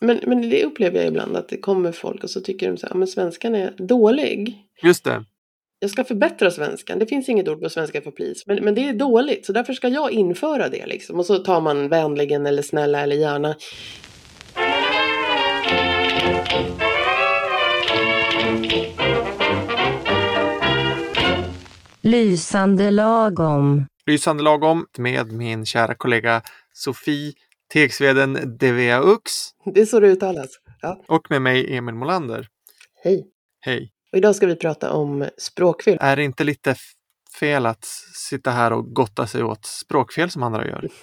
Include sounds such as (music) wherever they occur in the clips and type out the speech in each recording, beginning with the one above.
Men, men det upplever jag ibland att det kommer folk och så tycker de så här, men svenskan är dålig. Just det. Jag ska förbättra svenskan. Det finns inget ord på svenska för please. Men, men det är dåligt, så därför ska jag införa det liksom. Och så tar man vänligen eller snälla eller gärna. Lysande lagom. Lysande lagom med min kära kollega Sofie Tegsveden Deveaux Det är så det uttalas. Ja. och med mig Emil Molander. Hej. Hej! Och idag ska vi prata om språkfel. Är det inte lite fel att sitta här och gotta sig åt språkfel som andra gör? (laughs)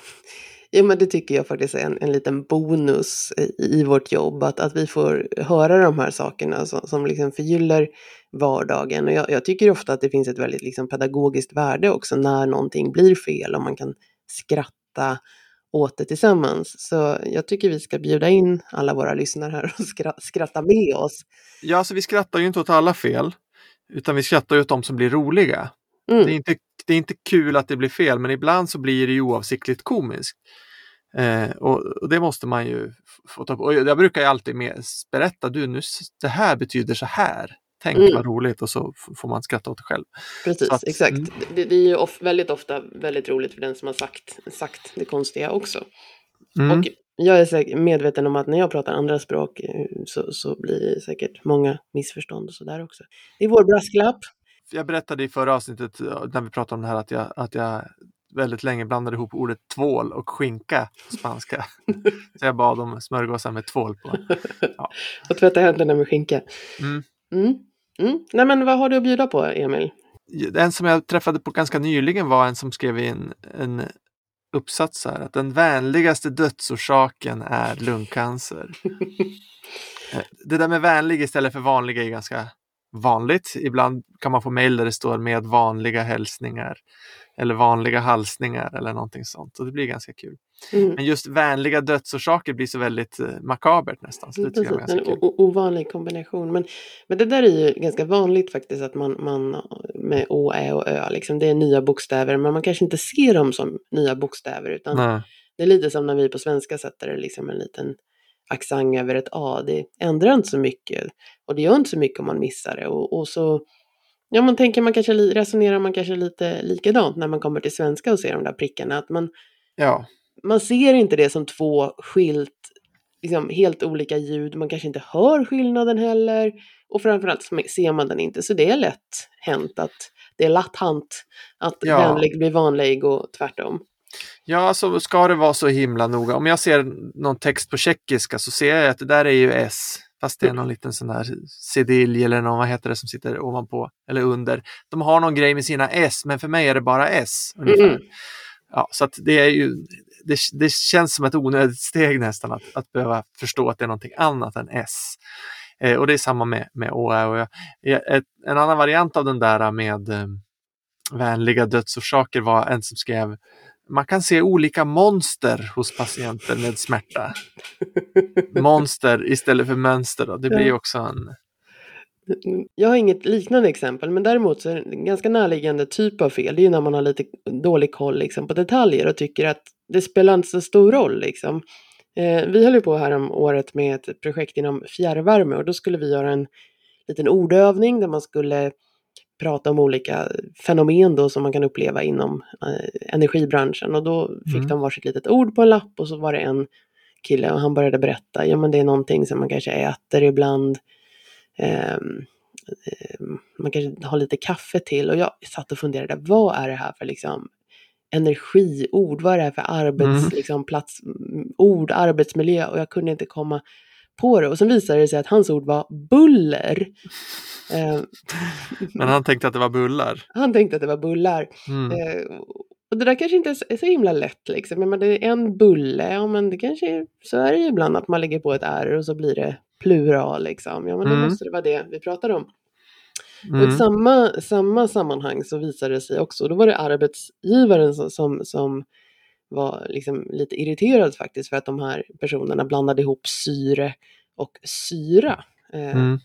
Jo, men det tycker jag faktiskt är en, en liten bonus i, i vårt jobb. Att, att vi får höra de här sakerna som, som liksom förgyller vardagen. Och jag, jag tycker ofta att det finns ett väldigt liksom pedagogiskt värde också när någonting blir fel och man kan skratta åt det tillsammans. Så jag tycker vi ska bjuda in alla våra lyssnare här och skra- skratta med oss. Ja, alltså vi skrattar ju inte åt alla fel, utan vi skrattar åt de som blir roliga. Mm. Det, är inte, det är inte kul att det blir fel, men ibland så blir det ju oavsiktligt komiskt. Eh, och, och det måste man ju få ta på. Och jag brukar ju alltid med, berätta, du, nu, det här betyder så här. Tänk Mm. vad roligt och så får man skratta åt det själv. Precis, att- exakt. mm. Det, det är ju of, väldigt ofta väldigt roligt för den som har sagt, sagt det konstiga också. Mm. Och jag är säkert medveten om att när jag pratar andra språk eh, så, så blir det säkert många missförstånd och sådär också. Det är vår brasklapp. Jag berättade i förra avsnittet när vi pratade om det här att jag, att jag väldigt länge blandade ihop ordet tvål och skinka på spanska. (laughs) så jag bad om smörgåsar med tvål på. Och tvätta händerna med skinka. Mm. Mm. Mm. Nej men vad har du att bjuda på Emil? En som jag träffade på ganska nyligen var en som skrev i en, en uppsats här att den vänligaste dödsorsaken är lungcancer. (laughs) Eh, det där med vänlig istället för vanlig är ganska vanligt. Ibland kan man få mejl där det står med vanliga hälsningar eller vanliga halsningar eller någonting sånt och det blir ganska kul. Mm. Men just vänliga dödsorsaker blir så väldigt eh, makabert nästan. Så det jag Precis, ganska en kul. ovanlig kombination. Men, men det där är ju ganska vanligt faktiskt att man, man med å, ä och ö, liksom, det är nya bokstäver men man kanske inte ser dem som nya bokstäver utan Nej. Det är lite som när vi på svenska sätter liksom en liten accent över ett A. Det ändrar inte så mycket. Och det gör inte så mycket om man missar det. Och, och så ja, man tänker man kanske resonerar man kanske lite likadant när man kommer till svenska och ser de där prickarna. Att man, Ja, man ser inte det som två skilt, liksom helt olika ljud. Man kanske inte hör skillnaden heller. Och framförallt ser man den inte. Så det är lätt hänt att det är latthant att Ja. vänlig blir vanlig och tvärtom. Ja, alltså ska det vara så himla noga. Om jag ser någon text på tjeckiska så ser jag att det där är ju S. Fast det är någon liten sån där sedilj eller någon, vad heter det som sitter ovanpå eller under. De har någon grej med sina S, men för mig är det bara S. Ungefär. Mm. Ja, så det är ju, det, det känns som ett onödigt steg nästan att, att behöva förstå att det är någonting annat än S. Eh, och det är samma med, med Å, Ä och. Eh, Ett, en annan variant av den där med eh, vänliga dödsorsaker var en som skrev man kan se olika monster hos patienter med smärta. Monster istället för mönster. Då. Det blir också en... Jag har inget liknande exempel, men däremot så är det en ganska närliggande typ av fel. Det är ju när man har lite dålig koll liksom, på detaljer och tycker att det spelar inte så stor roll. Liksom. Eh, vi höll ju på här om året med ett projekt inom fjärrvärme och då skulle vi göra en liten ordövning där man skulle prata om olika fenomen då som man kan uppleva inom eh, energibranschen. Och då fick Mm. de varsitt litet ord på en lapp och så var det en kille och han började berätta, ja men det är någonting som man kanske äter ibland, ehm, man kanske har lite kaffe till. Och jag satt och funderade, vad är det här för liksom energiord, vad är det här för arbets, Mm. liksom, plats, ord, arbetsmiljö? Och jag kunde inte komma på det. Och sen visade det sig att hans ord var buller. Ehm, Men han tänkte att det var bullar. han tänkte att det var bullar. Mm. Eh, och det där kanske inte är så- himla lätt liksom. Men det är en bulle, ja men det kanske är, så är det ju ibland att man lägger på ett R och så blir det plural liksom. Ja men då Mm. måste det vara det vi pratar om. Och Mm. i samma, samma sammanhang så visade det sig också, då var det arbetsgivaren som, som, som var liksom lite irriterad faktiskt för att de här personerna blandade ihop syre och syra. Eh, Mm.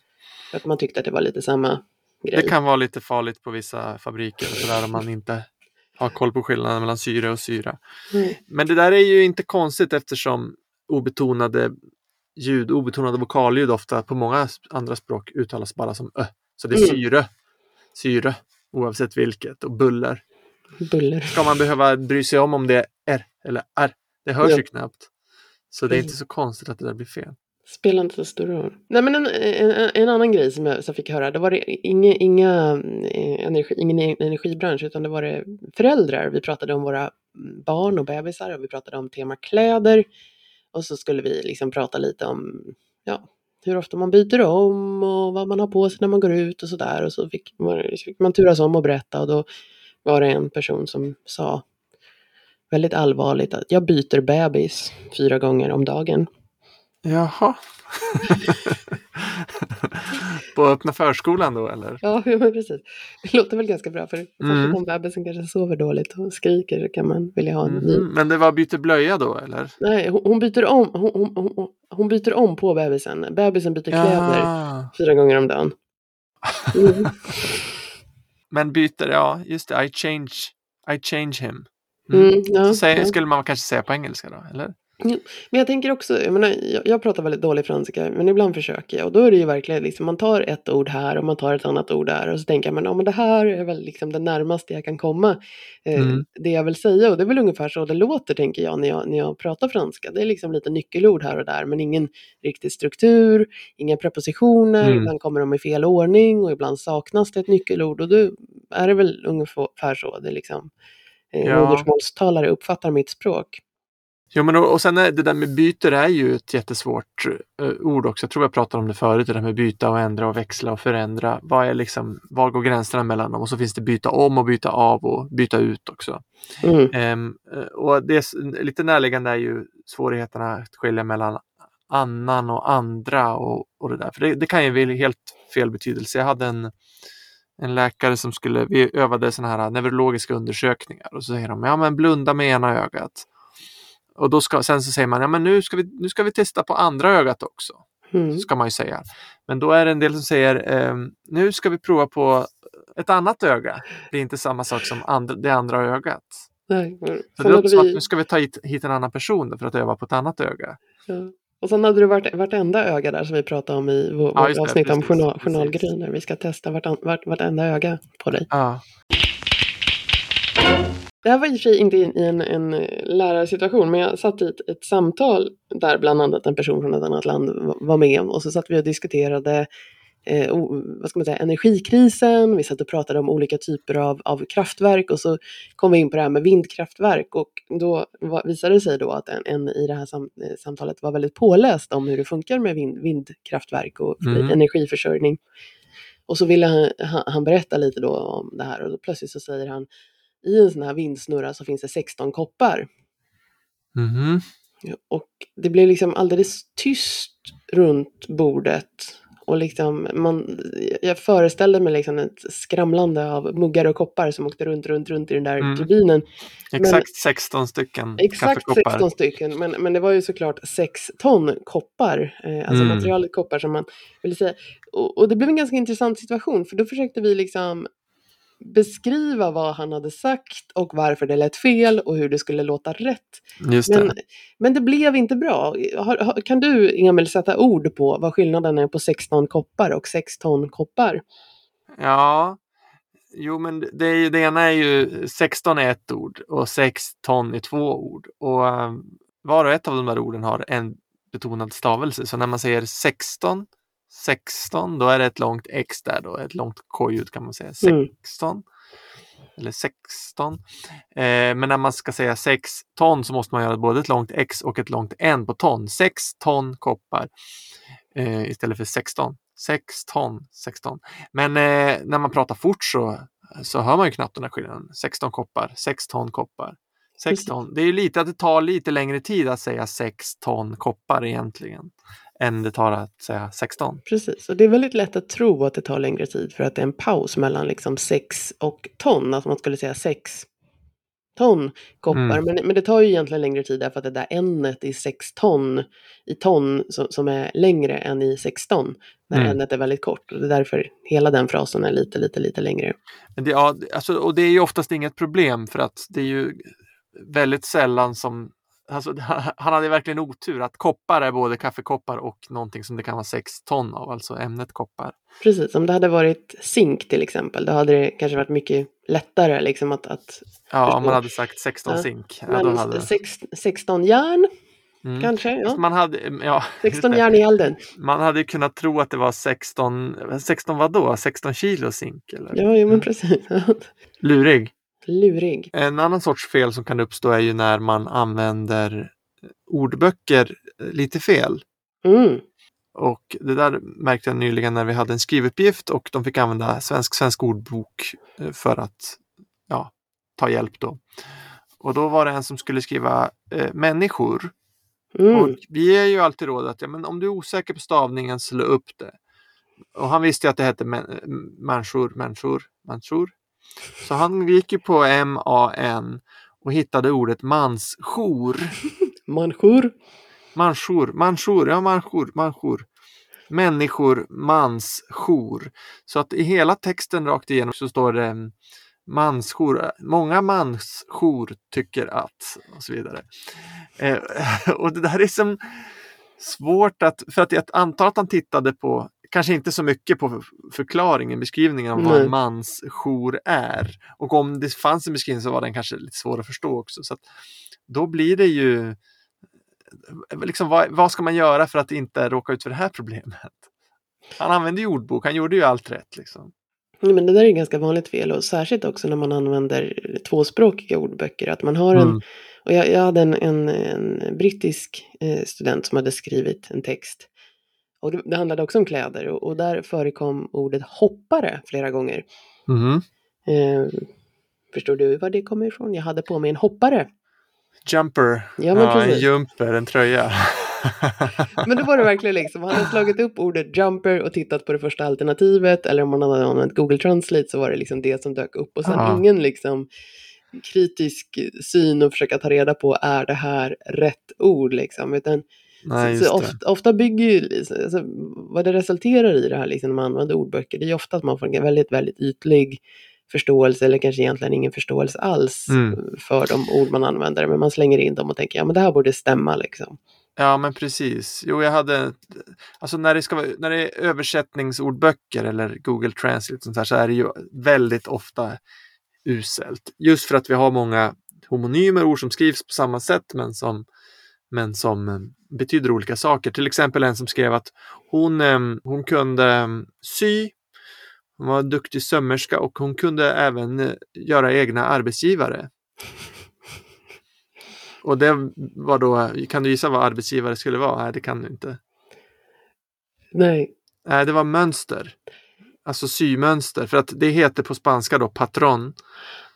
För att man tyckte att det var lite samma grej. Det kan vara lite farligt på vissa fabriker och sådär om man inte har koll på skillnaden mellan syre och syra. Mm. Men det där är ju inte konstigt eftersom obetonade ljud, obetonade vokalljud ofta på många andra språk uttalas bara som ö. Så det är Mm. syre, syre oavsett vilket och buller. Buller. Ska man behöva bry sig om om det R eller R? Det hörs Ja. ju knappt. Så det är inte så konstigt att det där blir fel. Spelar inte så stor roll. Nej men en, en, en annan grej som jag som fick höra, det var det inga, inga eh, energi, ingen energibransch utan det var det föräldrar. Vi pratade om våra barn och bebisar och vi pratade om tema kläder. Och så skulle vi liksom prata lite om ja, hur ofta man byter om och vad man har på sig när man går ut och sådär. Och så fick man, fick man turas om och berätta och då var det en person som sa väldigt allvarligt att jag byter bebis fyra gånger om dagen. Jaha. (laughs) på öppna förskolan då eller? Ja, ja, (laughs) men precis. Det låter väl ganska bra för Mm. om bebisen kanske sover dåligt och skriker så kan man vilja ha en ny. Mhm. Men det var byter blöja då eller? Nej, hon, hon byter om. Hon, hon, hon, hon byter om på bebisen. Bebisen byter kläder Ja. fyra gånger om dagen. (laughs) Mm. Men byter, ja just det, I change, I change him. Mm, ja, Så ja. skulle man kanske säga på engelska då, eller? Men jag tänker också, jag, menar, jag, jag pratar väldigt dålig franska, men ibland försöker jag. Och då är det ju verkligen liksom, man tar ett ord här och man tar ett annat ord där. Och så tänker man, ja men det här är väl liksom det närmaste jag kan komma. Eh, Mm. Det jag vill säga, och det är väl ungefär så det låter tänker jag när, jag när jag pratar franska. Det är liksom lite nyckelord här och där, men ingen riktig struktur, inga prepositioner, Mm. ibland kommer de i fel ordning och ibland saknas det ett nyckelord. Och då är det väl ungefär så det liksom, Ja. modersmålstalare uppfattar mitt språk. Jo, men och, och sen är det där med byter är ju ett jättesvårt eh, ord också. Jag tror jag pratade om det förut, det där med byta och ändra och växla och förändra. Vad är liksom, var går gränserna mellan dem? Och så finns det byta om och byta av och byta ut också. Mm. Eh, och det är lite närliggande är ju svårigheterna att skilja mellan annan och andra och, och det där. För det, det kan ju bli helt fel betydelse. Jag hade en, en läkare som skulle, vi övade sådana här neurologiska undersökningar och så säger de, ja men blunda med ena ögat. Och då ska, sen så säger man, ja men nu ska vi, nu ska vi testa på andra ögat också. Mm. Ska man ju säga. Men då är det en del som säger, ehm, nu ska vi prova på ett annat öga. Det är inte samma sak som andra, det andra ögat. Nej, Så det låter hade som att vi, nu ska vi ta hit, hit en annan person för att öva på ett annat öga. ja. Och sen hade du varit, vartenda öga där som vi pratade om i vår, Ja, vårt just det, avsnitt om journal, journalgrejer. Vi ska testa vart, vart, vartenda öga på dig. Ja. Det här var i och för sig inte i en, en lärarsituation, men jag satt i ett, ett samtal där bland annat en person från ett annat land va- var med och så satt vi och diskuterade eh, vad ska man säga, energikrisen, vi satt och pratade om olika typer av, av kraftverk och så kom vi in på det här med vindkraftverk och då var, visade det sig då att en, en i det här sam, eh, samtalet var väldigt påläst om hur det funkar med vind, vindkraftverk och Mm. energiförsörjning. Och så ville han, han, han berätta lite då om det här och då plötsligt så säger han i en sån här vindsnurra så finns det 16 koppar. Mhm. Och det blev liksom alldeles tyst runt bordet. Och liksom man, jag föreställde mig liksom ett skramlande av muggar och koppar som åkte runt, runt, runt i den där Mm. turbinen. Exakt 16 stycken Exakt kaffekoppar. 16 stycken, men, men det var ju såklart 6 ton koppar. Eh, alltså Mm. materialet koppar som man ville säga. Och, och det blev en ganska intressant situation, för då försökte vi liksom beskriva vad han hade sagt och varför det lät fel och hur det skulle låta rätt. Det. Men, men det blev inte bra. Kan du, Emil, sätta ord på vad skillnaden är på 16 koppar och 6 ton koppar? Ja, jo men det, är ju, det ena är ju 16 är ett ord och 6 ton är två ord. Och um, var och ett av de där orden har en betonad stavelse. Så när man säger 16, 16, då är det ett långt X där då, ett långt K-ljud kan man säga. Mm. 16. Eller 16. Eh, men när man ska säga 6 ton så måste man göra både ett långt X och ett långt N på ton. 6 ton koppar eh, istället för 16. 6 ton, 16. Men eh, när man pratar fort så, så hör man ju knappt den här skillnaden. 16 koppar, 6 ton koppar. 6 Precis. ton. Det är ju lite att det tar lite längre tid att säga 6 ton koppar egentligen. Än det tar att säga 16. Precis, och det är väldigt lätt att tro att det tar längre tid för att det är en paus mellan liksom 6 och ton. Att man skulle säga 6 ton koppar. Mm. Men, men det tar ju egentligen längre tid därför att det där n-et i 6 ton i ton som, som är längre än i 16. När Mm. n-et är väldigt kort. Och det är därför hela den frasen är lite, lite, lite längre. Men det, ja, alltså, och det är ju oftast inget problem för att det är ju väldigt sällan som alltså, (laughs) han hade verkligen otur att koppar är både kaffekoppar och någonting som det kan vara sex ton av, alltså ämnet koppar. Precis, om det hade varit zink till exempel, då hade det kanske varit mycket lättare liksom att... att Ja, förstå. om man hade sagt 16 Ja, zink. Ja, då hade... sex, 16 järn Mm. kanske? Ja. Man hade, ja, (laughs) just 16 det. järn i elden. Man hade kunnat tro att det var 16, 16 vadå? 16 kilo zink? Eller? Ja, jo, men precis. (laughs) Lurig. Lurig. En annan sorts fel som kan uppstå är ju när man använder ordböcker lite fel. Mm. Och det där märkte jag nyligen när vi hade en skrivuppgift och de fick använda svensk svensk ordbok eh, för att ja, ta hjälp då. Och då var det en som skulle skriva eh, människor. Mm. Och vi är ju alltid råd att ja, men om du är osäker på stavningen, slå upp det. Och han visste att det hette män- människor, människor, människor. Så han gick ju på M-A-N och hittade ordet mansjour. (laughs) Manjour. Manjour, manjour, ja manjour, manjour. Människor, mansjour. Så att i hela texten rakt igenom så står det mm, mansjour. Många mansjour tycker att och så vidare. Eh, (laughs) och det där är som svårt att, för att jag antar att han tittade på, kanske inte så mycket på förklaringen, beskrivningen av vad Nej. en mansjour är. Och om det fanns en beskrivning så var den kanske lite svår att förstå också. Så då blir det ju liksom, vad, vad ska man göra för att inte råka ut för det här problemet? Han använde ju ordbok, han gjorde ju allt rätt. Liksom. Ja, men det där är ganska vanligt fel och särskilt också när man använder tvåspråkiga ordböcker. Att man har en, Mm. och jag, jag hade en, en, en brittisk eh, student som hade skrivit en text. Och det, det handlade också om kläder och, och där förekom ordet hoppare flera gånger. Mhm. Eh, förstår du var det kommer ifrån? Jag hade på mig en hoppare. Jumper, Ja, men en precis. jumper, en tröja. (laughs) Men då var det verkligen liksom, han hade slagit upp ordet jumper och tittat på det första alternativet eller om man hade använt Google Translate så var det liksom det som dök upp och sen Ja. ingen liksom kritisk syn och försöka ta reda på är det här rätt ord liksom utan Nej, så, så ofta, ofta bygger ju, alltså, vad det resulterar i det här liksom när man använder ordböcker det är ju ofta att man får en väldigt, väldigt ytlig förståelse eller kanske egentligen ingen förståelse alls Mm. för de ord man använder men man slänger in dem och tänker ja men det här borde stämma liksom. Ja, men precis. Jo, jag hade, alltså när det, ska, vara- när det är översättningsordböcker eller Google Translate sånt här, så är det ju väldigt ofta uselt. Just för att vi har många homonymer, ord som skrivs på samma sätt men som, men som eh, betyder olika saker. Till exempel en som skrev att hon, eh, hon kunde eh, sy, hon var en duktig sömmerska och hon kunde även göra egna arbetsgivare. (laughs) Och det var då, kan du gissa vad arbetsgivare skulle vara? Nej, det kan du inte. Nej, Nej, det var mönster. Alltså symönster, för att det heter på spanska då patron,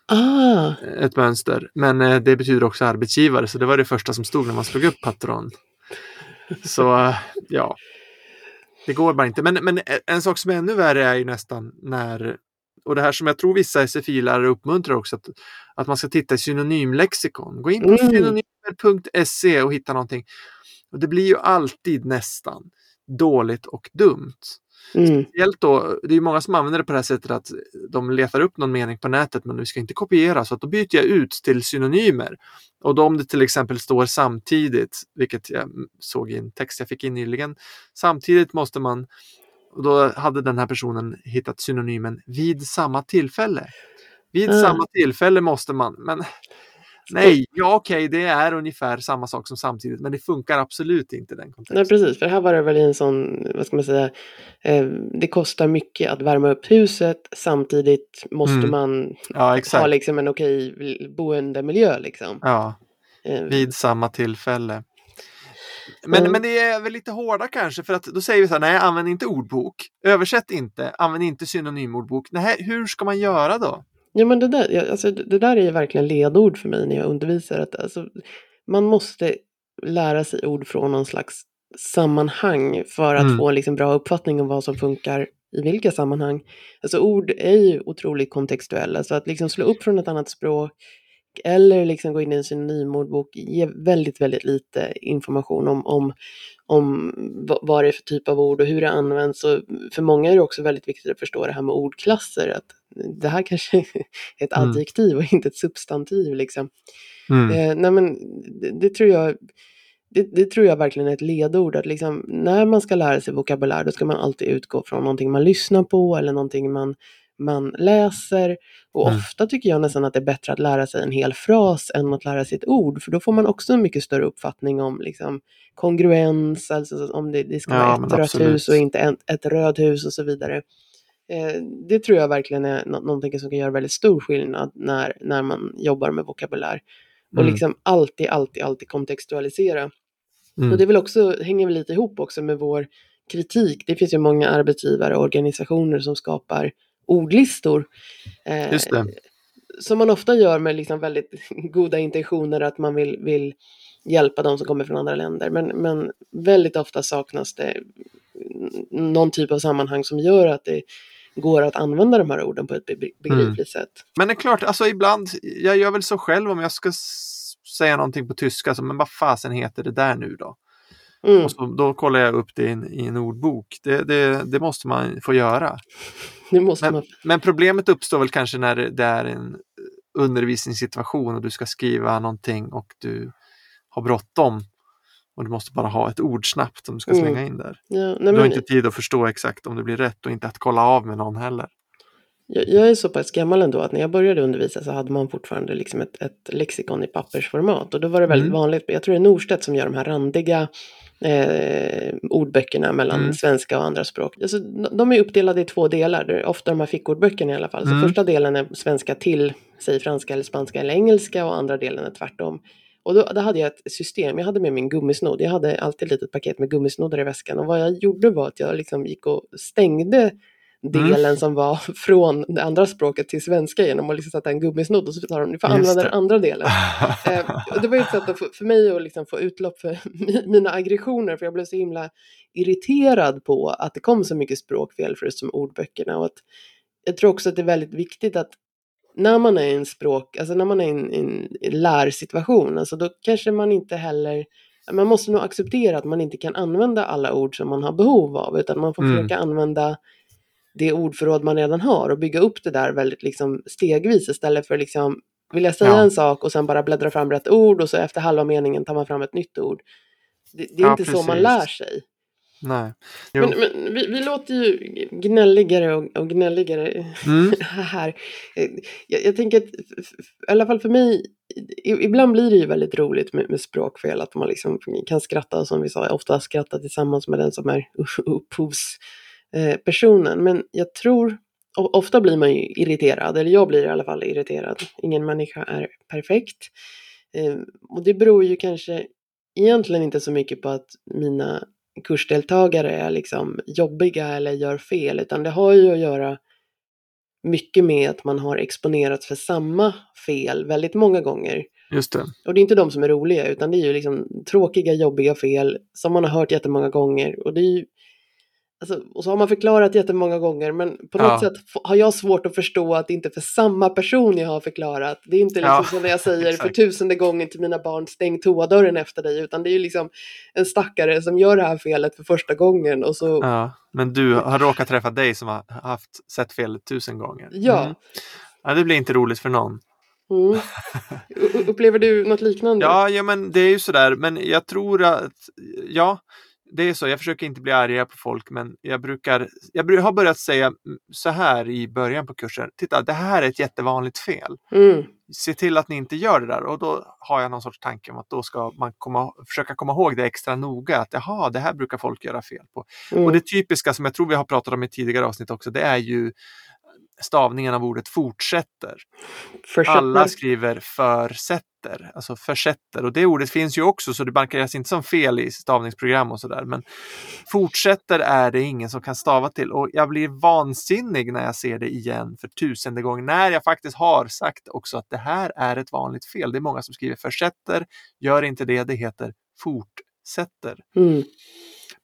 ah, ett mönster. Men eh, det betyder också arbetsgivare, så det var det första som stod när man slog upp patron. Så eh, ja, det går bara inte. Men, men en sak som är ännu värre är ju nästan när, och det här som jag tror vissa SFI-lärare uppmuntrar också, att, att man ska titta i synonymlexikon. Gå in på Mm. synonymer.se och hitta någonting. Och det blir ju alltid nästan dåligt och dumt. mm, Speciellt då, det är många som använder det på det här sättet att de letar upp någon mening på nätet men vi ska inte kopiera så att då byter jag ut till synonymer. Och då om det till exempel står samtidigt, vilket jag såg i en text jag fick in nyligen, samtidigt måste man, och då hade den här personen hittat synonymen vid samma tillfälle. Vid Ah. samma tillfälle måste man, men nej, ja okej, det är ungefär samma sak som samtidigt, men det funkar absolut inte i den kontexten. nej precis, för här var det väl en sån, vad ska man säga, eh, det kostar mycket att värma upp huset, samtidigt måste Mm. man Ja, ha liksom en okej boendemiljö liksom. Ja. Eh, vid samma tillfälle. Men, Mm. men det är väl lite hårda kanske för att då säger vi så här, nej använd inte ordbok, översätt inte, använd inte synonymordbok. Nej, hur ska man göra då? Ja men det där, alltså, det där är ju verkligen ledord för mig när jag undervisar. Att, alltså, man måste lära sig ord från någon slags sammanhang för att Mm. få en liksom, bra uppfattning om vad som funkar i vilka sammanhang. Alltså ord är ju otroligt kontextuella så att liksom slå upp från ett annat språk eller liksom gå in i en synonymordbok ger väldigt, väldigt lite information om, om, om vad det är för typ av ord och hur det används. Och för många är det också väldigt viktigt att förstå det här med ordklasser. Att det här kanske (laughs) är ett Mm. adjektiv och inte ett substantiv. Liksom. Mm. Eh, nej men det, det tror jag det, det tror jag verkligen är ett ledord. Att liksom, när man ska lära sig vokabulär då ska man alltid utgå från någonting man lyssnar på eller någonting man, man läser. Och Mm. ofta tycker jag nästan att det är bättre att lära sig en hel fras än att lära sig ett ord. För då får man också en mycket större uppfattning om liksom, kongruens, alltså om det, det ska Ja, vara ett rött absolut. hus och inte ett, ett rödhus och så vidare. Eh, det tror jag verkligen är nå- någonting som kan göra väldigt stor skillnad när, när man jobbar med vokabulär. Och Mm. liksom alltid, alltid, alltid kontextualisera. Mm. Och det väl också, hänger väl lite ihop också med vår kritik. Det finns ju många arbetsgivare och organisationer som skapar ordlistor. Eh, Just det. Som man ofta gör med liksom väldigt (laughs) goda intentioner att man vill, vill hjälpa de som kommer från andra länder. Men, men väldigt ofta saknas det någon typ av sammanhang som gör att det går att använda de här orden på ett be- begripligt sätt. Men det är klart, alltså ibland, jag gör väl så själv om jag ska säga någonting på tyska, så, men vad fasen heter det där nu då? Mm, Och så, då kollar jag upp det i en, i en ordbok. Det, det, det måste man få göra. måste Men, man. men problemet uppstår väl kanske när det är en undervisningssituation och du ska skriva någonting och du har bråttom. Och du måste bara ha ett ord snabbt som du ska Mm. slänga in där. Ja, nej, Du har men, inte tid att förstå exakt om det blir rätt och inte att kolla av med någon heller. Jag, jag är så pass gammal ändå att när jag började undervisa så hade man fortfarande liksom ett, ett lexikon i pappersformat. Och då var det väldigt Mm. vanligt, jag tror det är Norstedt som gör de här randiga eh, ordböckerna mellan Mm. svenska och andra språk. Alltså, de- är uppdelade i två delar, ofta de här fickordböckerna i alla fall. Så Mm. första delen är svenska till, säg franska eller spanska eller engelska och andra delen är tvärtom. Och då, då hade jag ett system, jag hade med min gummisnodd. Jag hade alltid ett litet paket med gummisnoddar i väskan. Och vad jag gjorde var att jag liksom gick och stängde Mm. delen som var (laughs) från det andra språket till svenska genom att liksom sätta en gummisnodd och så sa de, ni får Just använda det. den andra delen. (laughs) Eh, det var ju ett sätt att få, för mig att liksom få utlopp för (laughs) mi- mina aggressioner, för jag blev så himla irriterad på att det kom så mycket språkfel för just som ordböckerna. Och att, jag tror också att det är väldigt viktigt att när man är i en språk, alltså när man är i en, en lärsituation, alltså då kanske man inte heller, man måste nog acceptera att man inte kan använda alla ord som man har behov av, utan man får Mm. försöka använda det ordförråd man redan har och bygga upp det där väldigt liksom stegvis istället för liksom vill jag säga Ja. en sak och sen bara bläddra fram rätt ord och så efter halva meningen tar man fram ett nytt ord. Det, det är Ja, inte så man precis. lär sig. Nej. Jo. Men, men vi, vi låter ju gnälligare och, och gnälligare Mm. (laughs) här. Jag, jag tänker att, i alla fall för mig, ibland blir det ju väldigt roligt med, med språkfel, att man liksom kan skratta, som vi sa, ofta skratta tillsammans med den som är upphovspersonen. Men jag tror, ofta blir man ju irriterad, eller jag blir i alla fall irriterad. Ingen människa är perfekt. Eh, Och det beror ju kanske egentligen inte så mycket på att mina kursdeltagare är liksom jobbiga eller gör fel, utan det har ju att göra mycket med att man har exponerats för samma fel väldigt många gånger. Just det. Och det är inte de som är roliga, utan det är ju liksom tråkiga, jobbiga fel som man har hört jättemånga gånger. Och det är ju, alltså, och så har man förklarat jättemånga gånger, men på något Ja. sätt har jag svårt att förstå att det inte är för samma person jag har förklarat. Det är inte liksom Ja, som när jag säger för tusende gången till mina barn, stäng toadörren efter dig, utan det är ju liksom en stackare som gör det här felet för första gången och så Ja. Men du har råkat träffa dig som har haft sett fel tusen gånger. Ja. Mm. ja. Det blir inte roligt för någon. Mm. (laughs) Upplever du något liknande? Ja, ja, men det är ju sådär. Men jag tror att, ja, det är så. Jag försöker inte bli arga på folk, men jag brukar, jag har börjat säga så här i början på kursen. Titta, det här är ett jättevanligt fel. Mm. Se till att ni inte gör det där. Och då har jag någon sorts tanke om att då ska man komma, försöka komma ihåg det extra noga. Att jaha, det här brukar folk göra fel på. Mm. Och det typiska som jag tror vi har pratat om i tidigare avsnitt också, det är ju stavningen av ordet fortsätter. Försätter. Alla skriver försätter, alltså försätter. Och det ordet finns ju också så det markeras inte som fel i stavningsprogram och sådär. Men fortsätter är det ingen som kan stava till. Och jag blir vansinnig när jag ser det igen för tusende gång. När jag faktiskt har sagt också att det här är ett vanligt fel. Det är många som skriver försätter, gör inte det, det heter fortsätter. Mm.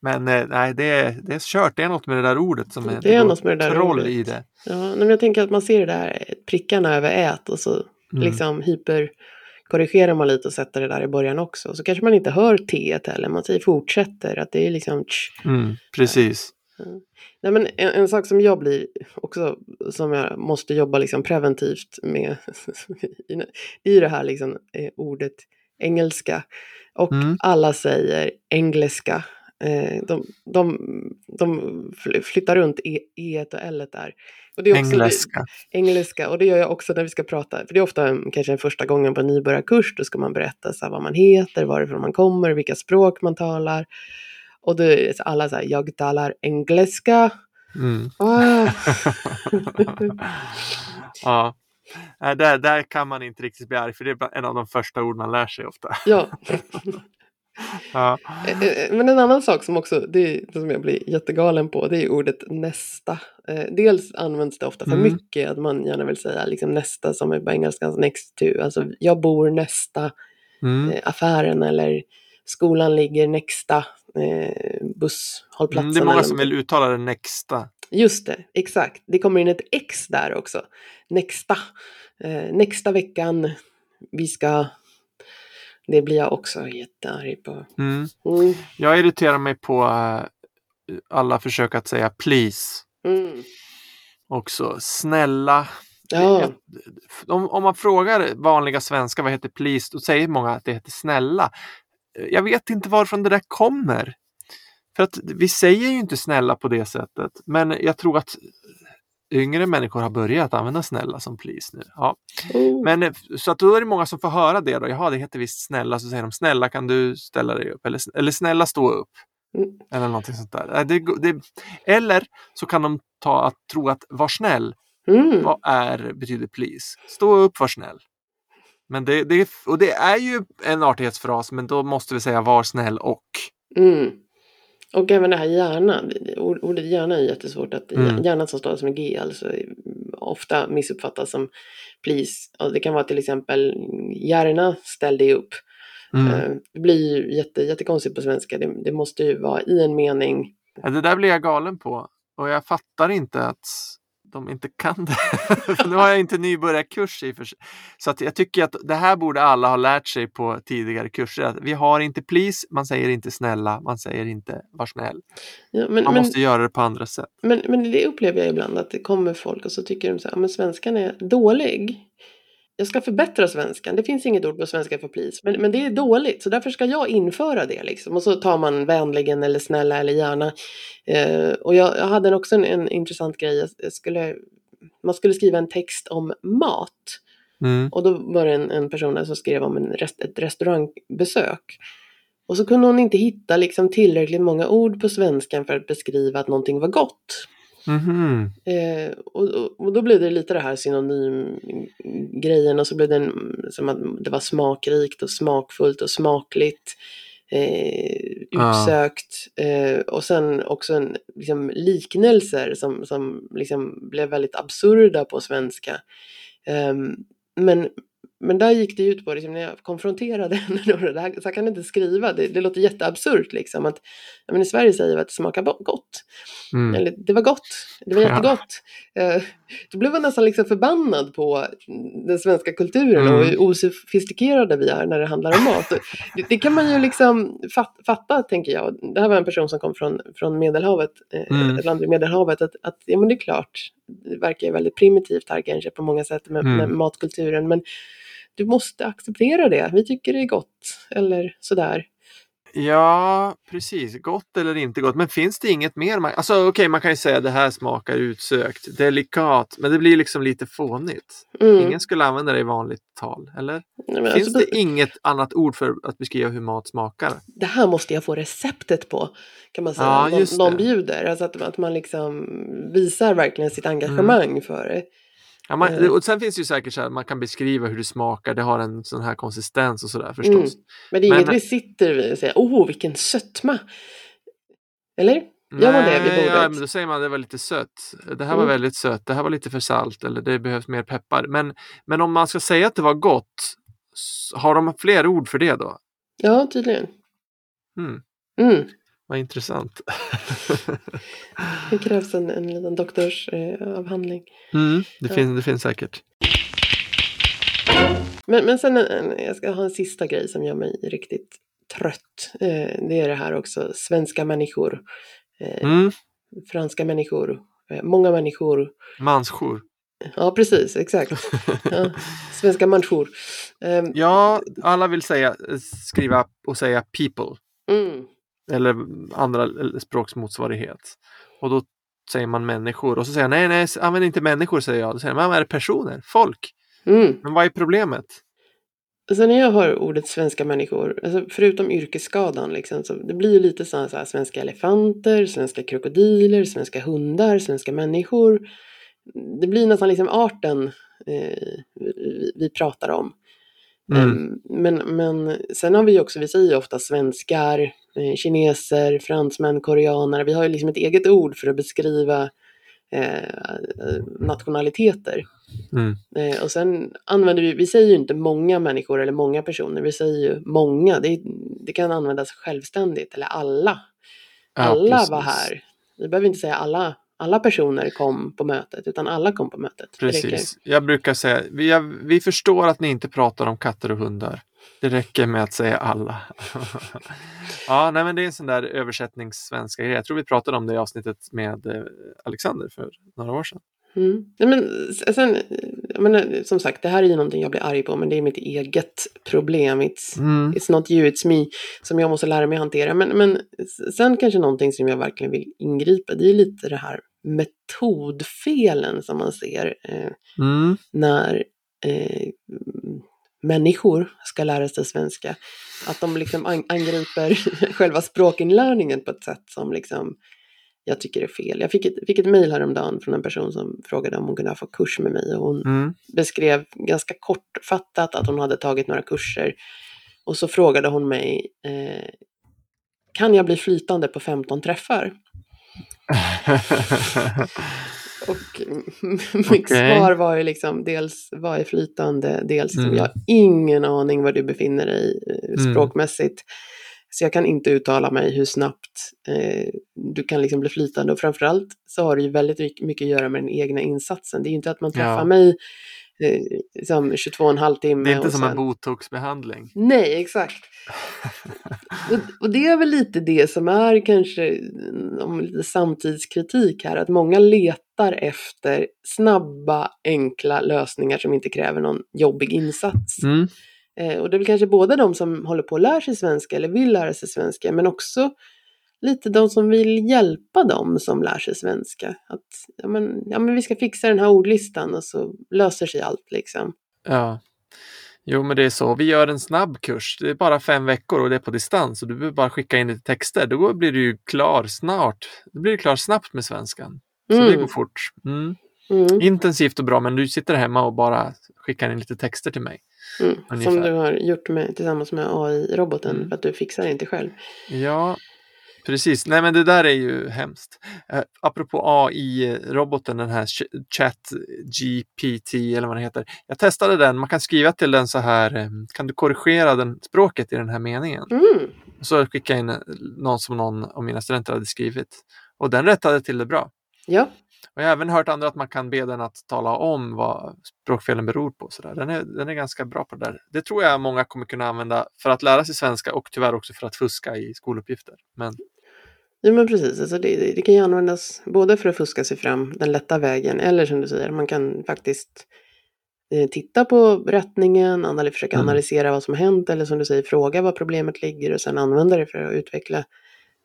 Men eh, nej, det är, det är kört. Det är något med det där ordet som är, Det är något med det där troll ordet. i det. Ja, men jag tänker att man ser det där prickarna över ät och så Mm. liksom hyperkorrigerar man lite och sätter det där i början också. Så kanske man inte hör T heller, man säger fortsätter, att det är liksom tsch. Mm, precis. Nej, men en, en sak som jag blir också, som jag måste jobba liksom preventivt med, (laughs) det är ju det här liksom, eh, ordet engelska. Och Mm. alla säger engelska. Eh, de, de, de fly- flyttar runt e, e och l där. Och det är också, Engelska. engelska och det gör jag också när vi ska prata. För det är ofta kanske första gången på en nybörjarkurs. Då ska man berätta så här, vad man heter, varifrån man kommer, vilka språk man talar. Och då är det så alla så här, jag talar engelska. Mm. Ah. (laughs) ja. Där, där kan man inte riktigt bli arg för det är en av de första ord man lär sig ofta. ja. (laughs) (laughs) Ja. Eh, eh, Men en annan sak som också, det är, det som jag blir jättegalen på, det är ordet nästa. Eh, Dels används det ofta för Mm. mycket, att man gärna vill säga liksom nästa som är på engelska next to. Alltså jag bor nästa Mm. eh, affären eller skolan ligger nästa eh, Mm, busshållplatsen. det är många som vill uttala det nästa. Just det, exakt. Det kommer in ett X där också. Nästa. Eh, nästa veckan vi ska... Det blir jag också jättearg på. Mm. Mm. Jag irriterar mig på eh, alla försök att säga please. Mm. Också snälla. Ja. Om, om man frågar vanliga svenskar vad heter please, då säger många att det heter snälla. Jag vet inte varifrån det där kommer. För att vi säger ju inte snälla på det sättet. Men jag tror att yngre människor har börjat använda snälla som please nu. Ja. Oh. Men eh, så att då är det många som får höra det då. Jaha, det heter visst snälla. Så säger de snälla kan du ställa dig upp? Eller, eller snälla stå upp. Mm. Eller någonting sånt där. Det, det, eller så kan de ta att tro att var snäll Mm. vad är betyder please? Stå upp, var snäll. Men det, det, och det är ju en artighetsfras, men då måste vi säga var snäll och. Mm. Och även det här ord- Ordet gärna är jättesvårt. att Mm. Gärna som stavas med G alltså ofta missuppfattas som please. Och det kan vara till exempel gärna ställ dig upp. Mm. Eh, Det blir ju jätte, jättekonstigt på svenska. Det, det måste ju vara i en mening. Ja, Det där blir jag galen på. Och jag fattar inte att de inte kan det. (laughs) Nu har jag inte nybörjarkurs i för sig. Så att jag tycker att det här borde alla ha lärt sig på tidigare kurser. Att vi har inte please, man säger inte snälla, man säger inte var snäll. Ja, men, Man men, måste göra det på andra sätt. men, men det upplever jag ibland att det kommer folk och så tycker de så här, "Ja, men svenskan är dålig. Jag ska förbättra svenskan. Det finns inget ord på svenska för please. Men, men det är dåligt, så därför ska jag införa det. Liksom. Och så tar man vänligen eller snälla eller gärna. Eh, och jag, jag hade också en, en intressant grej. Skulle, man skulle skriva en text om mat. Mm. Och då var det en, en person som skrev om en rest, ett restaurangbesök. Och så kunde hon inte hitta liksom tillräckligt många ord på svenskan för att beskriva att någonting var gott. Mhm. Eh, och, och, då blev det lite det här synonymgrejen och så blev det en, som att det var smakrikt och smakfullt och smakligt. Eh, utsökt. Eh, och sen också en, liksom, liknelser som, som liksom blev väldigt absurda på svenska. Ehm, men, men där gick det ut på, liksom, när jag konfronterade (laughs) henne, då, det här, så här kan du inte skriva, det, det låter jätteabsurt liksom. Att, ja, men I Sverige säger vi att det smakar gott. Mm. Eller det var gott, det var Ja. jättegott. Eh, då blev jag nästan liksom förbannad på den svenska kulturen Mm. och hur osofistikerade vi är när det handlar om mat. Det, det kan man ju liksom fat, fatta, tänker jag. Det här var en person som kom från, från Medelhavet, eh, Mm. ett land vid Medelhavet, att, att ja men det är klart, det verkar ju väldigt primitivt här kanske på många sätt med, Mm. med matkulturen, men du måste acceptera det. Vi tycker det är gott, eller sådär. Ja, precis. Gott eller inte gott. Men finns det inget mer? Man... Alltså okej, man kan ju säga att det här smakar utsökt, delikat, men det blir liksom lite fånigt. Mm. Ingen skulle använda det i vanligt tal, eller? Nej, Finns alltså, det inget annat ord för att beskriva hur mat smakar? det här måste jag få receptet på, kan man säga. Ja, någon, just någon bjuder, alltså att, att man liksom visar verkligen sitt engagemang för det. Ja, man, Eh. och sen finns det ju säkert så här, man kan beskriva hur det smakar, det har en sån här konsistens och sådär Mm. förstås. Men det är Men- inget vi sitter vid och säger, åh vilken sötma. Eller? Gör man det vid Nej, ja, bordet? men då säger man att det var lite sött. Det här Mm. var väldigt sött, det här var lite för salt eller det behövs mer peppar. Men, men om man ska säga att det var gott, har de fler ord för det då? Ja, tydligen. Mm, Mm. Vad intressant. (laughs) Det krävs en, en liten doktorsavhandling. Eh. Mm, det, Ja. finns, det finns säkert. Men, men sen, en- jag ska ha en sista grej som gör mig riktigt trött. Eh, det är det här också, svenska människor, eh, Mm. franska människor, eh, många människor. Mansjour. Ja, precis, exakt. Ja, (laughs) svenska människor. Eh, Ja, alla vill säga, skriva och säga people. mm, Eller andra språksmotsvarighet. Och då säger man människor. Och så säger jag nej, nej, använd inte människor säger jag. Då säger man, är det personer? Folk? mm. Men vad är problemet? Alltså när jag hör ordet svenska människor, alltså förutom yrkesskadan, liksom, så det blir ju lite så här svenska elefanter, svenska krokodiler, svenska hundar, svenska människor. Det blir nästan liksom arten eh, vi, vi pratar om. Mm. Em, Men, men sen har vi också, vi säger ju ofta svenskar, eh, kineser, fransmän, koreaner. Vi har ju liksom ett eget ord för att beskriva eh, nationaliteter. Mm. Eh, och sen använder vi, vi säger ju inte många människor eller många personer, vi säger ju många. Det, det kan användas självständigt, eller alla. Ja, alla precis. var här. Vi behöver inte säga alla, alla personer kom på mötet, utan alla kom på mötet. Precis. Jag brukar säga, vi, vi förstår att ni inte pratar om katter och hundar. Det räcker med att säga alla. (laughs) ja, nej, men det är en sån där översättningssvenska grej. Jag tror vi pratade om det i avsnittet med eh, Alexander för några år sedan. Mm. Nej, men sen, eh, jag menar, som sagt, det här är ju någonting jag blir arg på, men det är mitt eget problem. It's, Mm. it's not you, it's me, som jag måste lära mig hantera. Men, men sen kanske någonting som jag verkligen vill ingripa, det är lite det här metodfelen som man ser eh, Mm. när eh, människor ska lära sig svenska. Att de liksom an- angriper (laughs) själva språkinlärningen på ett sätt som liksom jag tycker är fel. Jag fick ett, fick ett mejl häromdagen från en person som frågade om hon kunde få kurs med mig och hon Mm. beskrev ganska kortfattat att hon hade tagit några kurser. Och så frågade hon mig, eh, kan jag bli flytande på 15 träffar? (laughs) Och mitt Okej. svar var ju liksom dels vad är flytande, dels Mm. jag har ingen aning var du befinner dig eh, Mm. språkmässigt. Så jag kan inte uttala mig hur snabbt eh, du kan liksom bli flytande och framförallt så har det ju väldigt mycket- mycket att göra med den egna insatsen. Det är ju inte att man träffar Ja. mig eh, liksom 22,5 timme. Det är inte som sen... en botoxbehandling. Nej, exakt. (laughs) och, och det är väl lite det som är kanske mm, om lite samtidskritik här, att många letar efter snabba, enkla lösningar som inte kräver någon jobbig insats. Mm. Eh, och det är väl kanske både de som håller på att lära sig svenska eller vill lära sig svenska, men också lite de som vill hjälpa dem som lär sig svenska. Att ja, men, ja, men vi ska fixa den här ordlistan och så löser sig allt liksom. Ja. Jo, men det är så. Vi gör en snabb kurs. Det är bara fem veckor och det är på distans och du behöver bara skicka in lite texter. Då blir du ju klar snart. Då blir du klar snabbt med svenskan. Så det Mm. går fort. Mm. Mm. Intensivt och bra, men du sitter hemma och bara skickar in lite texter till mig. Mm, som du har gjort med, tillsammans med AI-roboten Mm. för att du fixar det inte själv. Ja, precis. Nej, men det där är ju hemskt. Eh, apropå AI-roboten, den här Ch- Chat GPT eller vad den heter. Jag testade den. Man kan skriva till den så här. eh, Kan du korrigera den, språket i den här meningen? Mm. Så skickade jag in eh, någon som någon av mina studenter hade skrivit. Och den rättade till det bra. Ja, Och jag har även hört andra att man kan be den att tala om vad språkfelen beror på. Så där. Den, är, den är ganska bra på det där. Det tror jag många kommer kunna använda för att lära sig svenska och tyvärr också för att fuska i skoluppgifter. Men ja men precis. Alltså det, det- kan ju användas både för att fuska sig fram den lätta vägen eller som du säger, man kan faktiskt eh, titta på rättningen, anal- försöka Mm. analysera vad som har hänt eller som du säger, fråga var problemet ligger och sen använda det för att utveckla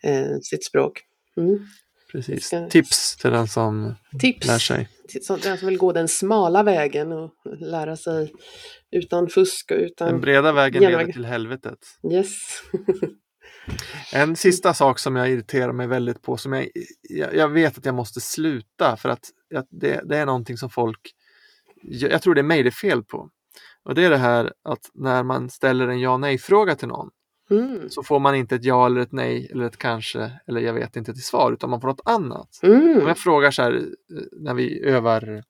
eh, sitt språk. Mm. Precis. Ska- Tips till den som Tips lär sig. sånt- den som vill gå den smala vägen och lära sig utan fusk och utan... Den breda vägen genväg. leder till helvetet. Yes. (laughs) En sista sak som jag irriterar mig väldigt på, som jag, jag, vet att jag måste sluta för att det, det är någonting som folk, jag, jag tror det är mig det är fel på. Och det är det här att när man ställer en ja nej-fråga till någon Mm. så får man inte ett ja eller ett nej eller ett kanske eller jag vet inte till svar utan man får något annat. Mm. Om jag frågar så här eh, när vi övar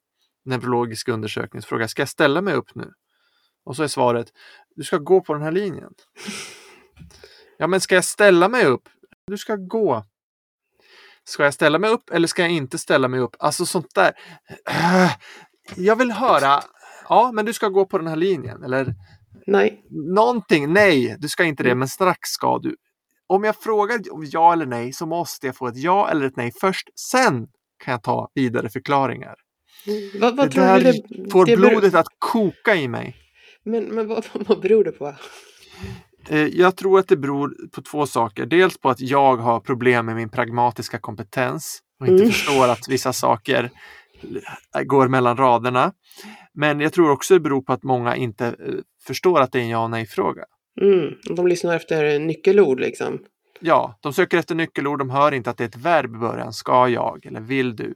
neurologisk undersökning, så frågar jag, ska jag ställa mig upp nu? Och så är svaret, du ska gå på den här linjen. Ja, men ska jag ställa mig upp? Du ska gå. Ska jag ställa mig upp eller ska jag inte ställa mig upp? Alltså sånt där. Jag vill höra Ja, men du ska gå på den här linjen. Eller Nej. någonting. Nej, du ska inte det, Mm. men strax ska du. Om jag frågar om ja eller nej så måste jag få ett ja eller ett nej först. Sen kan jag ta vidare förklaringar. Vad, vad det där det, får det beror- blodet att koka i mig. Men, men vad, (laughs) vad beror det på? Eh, Jag tror att det beror på två saker. Dels på att jag har problem med min pragmatiska kompetens och inte Mm. förstår att vissa saker går mellan raderna. Men jag tror också det beror på att många inte eh, förstår att det är en ja och nej-fråga. Mm, de lyssnar efter nyckelord liksom. Ja, de söker efter nyckelord, de hör inte att det är ett verb i början, ska jag eller vill du.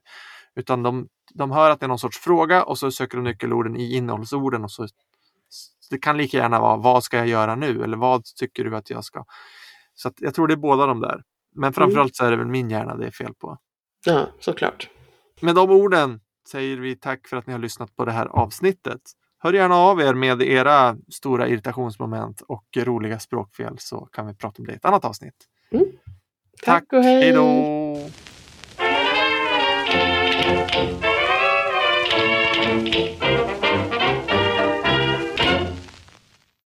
Utan de, de hör att det är någon sorts fråga och så söker de nyckelorden i innehållsorden. Och så, det kan lika gärna vara vad ska jag göra nu eller vad tycker du att jag ska. Så att jag tror det är båda de där. Men framförallt så är det väl min hjärna det är fel på. Ja, såklart. Med de orden säger vi tack för att ni har lyssnat på det här avsnittet. Hör gärna av er med era stora irritationsmoment och roliga språkfel så kan vi prata om det i ett annat avsnitt. Tack och hej! Hej då!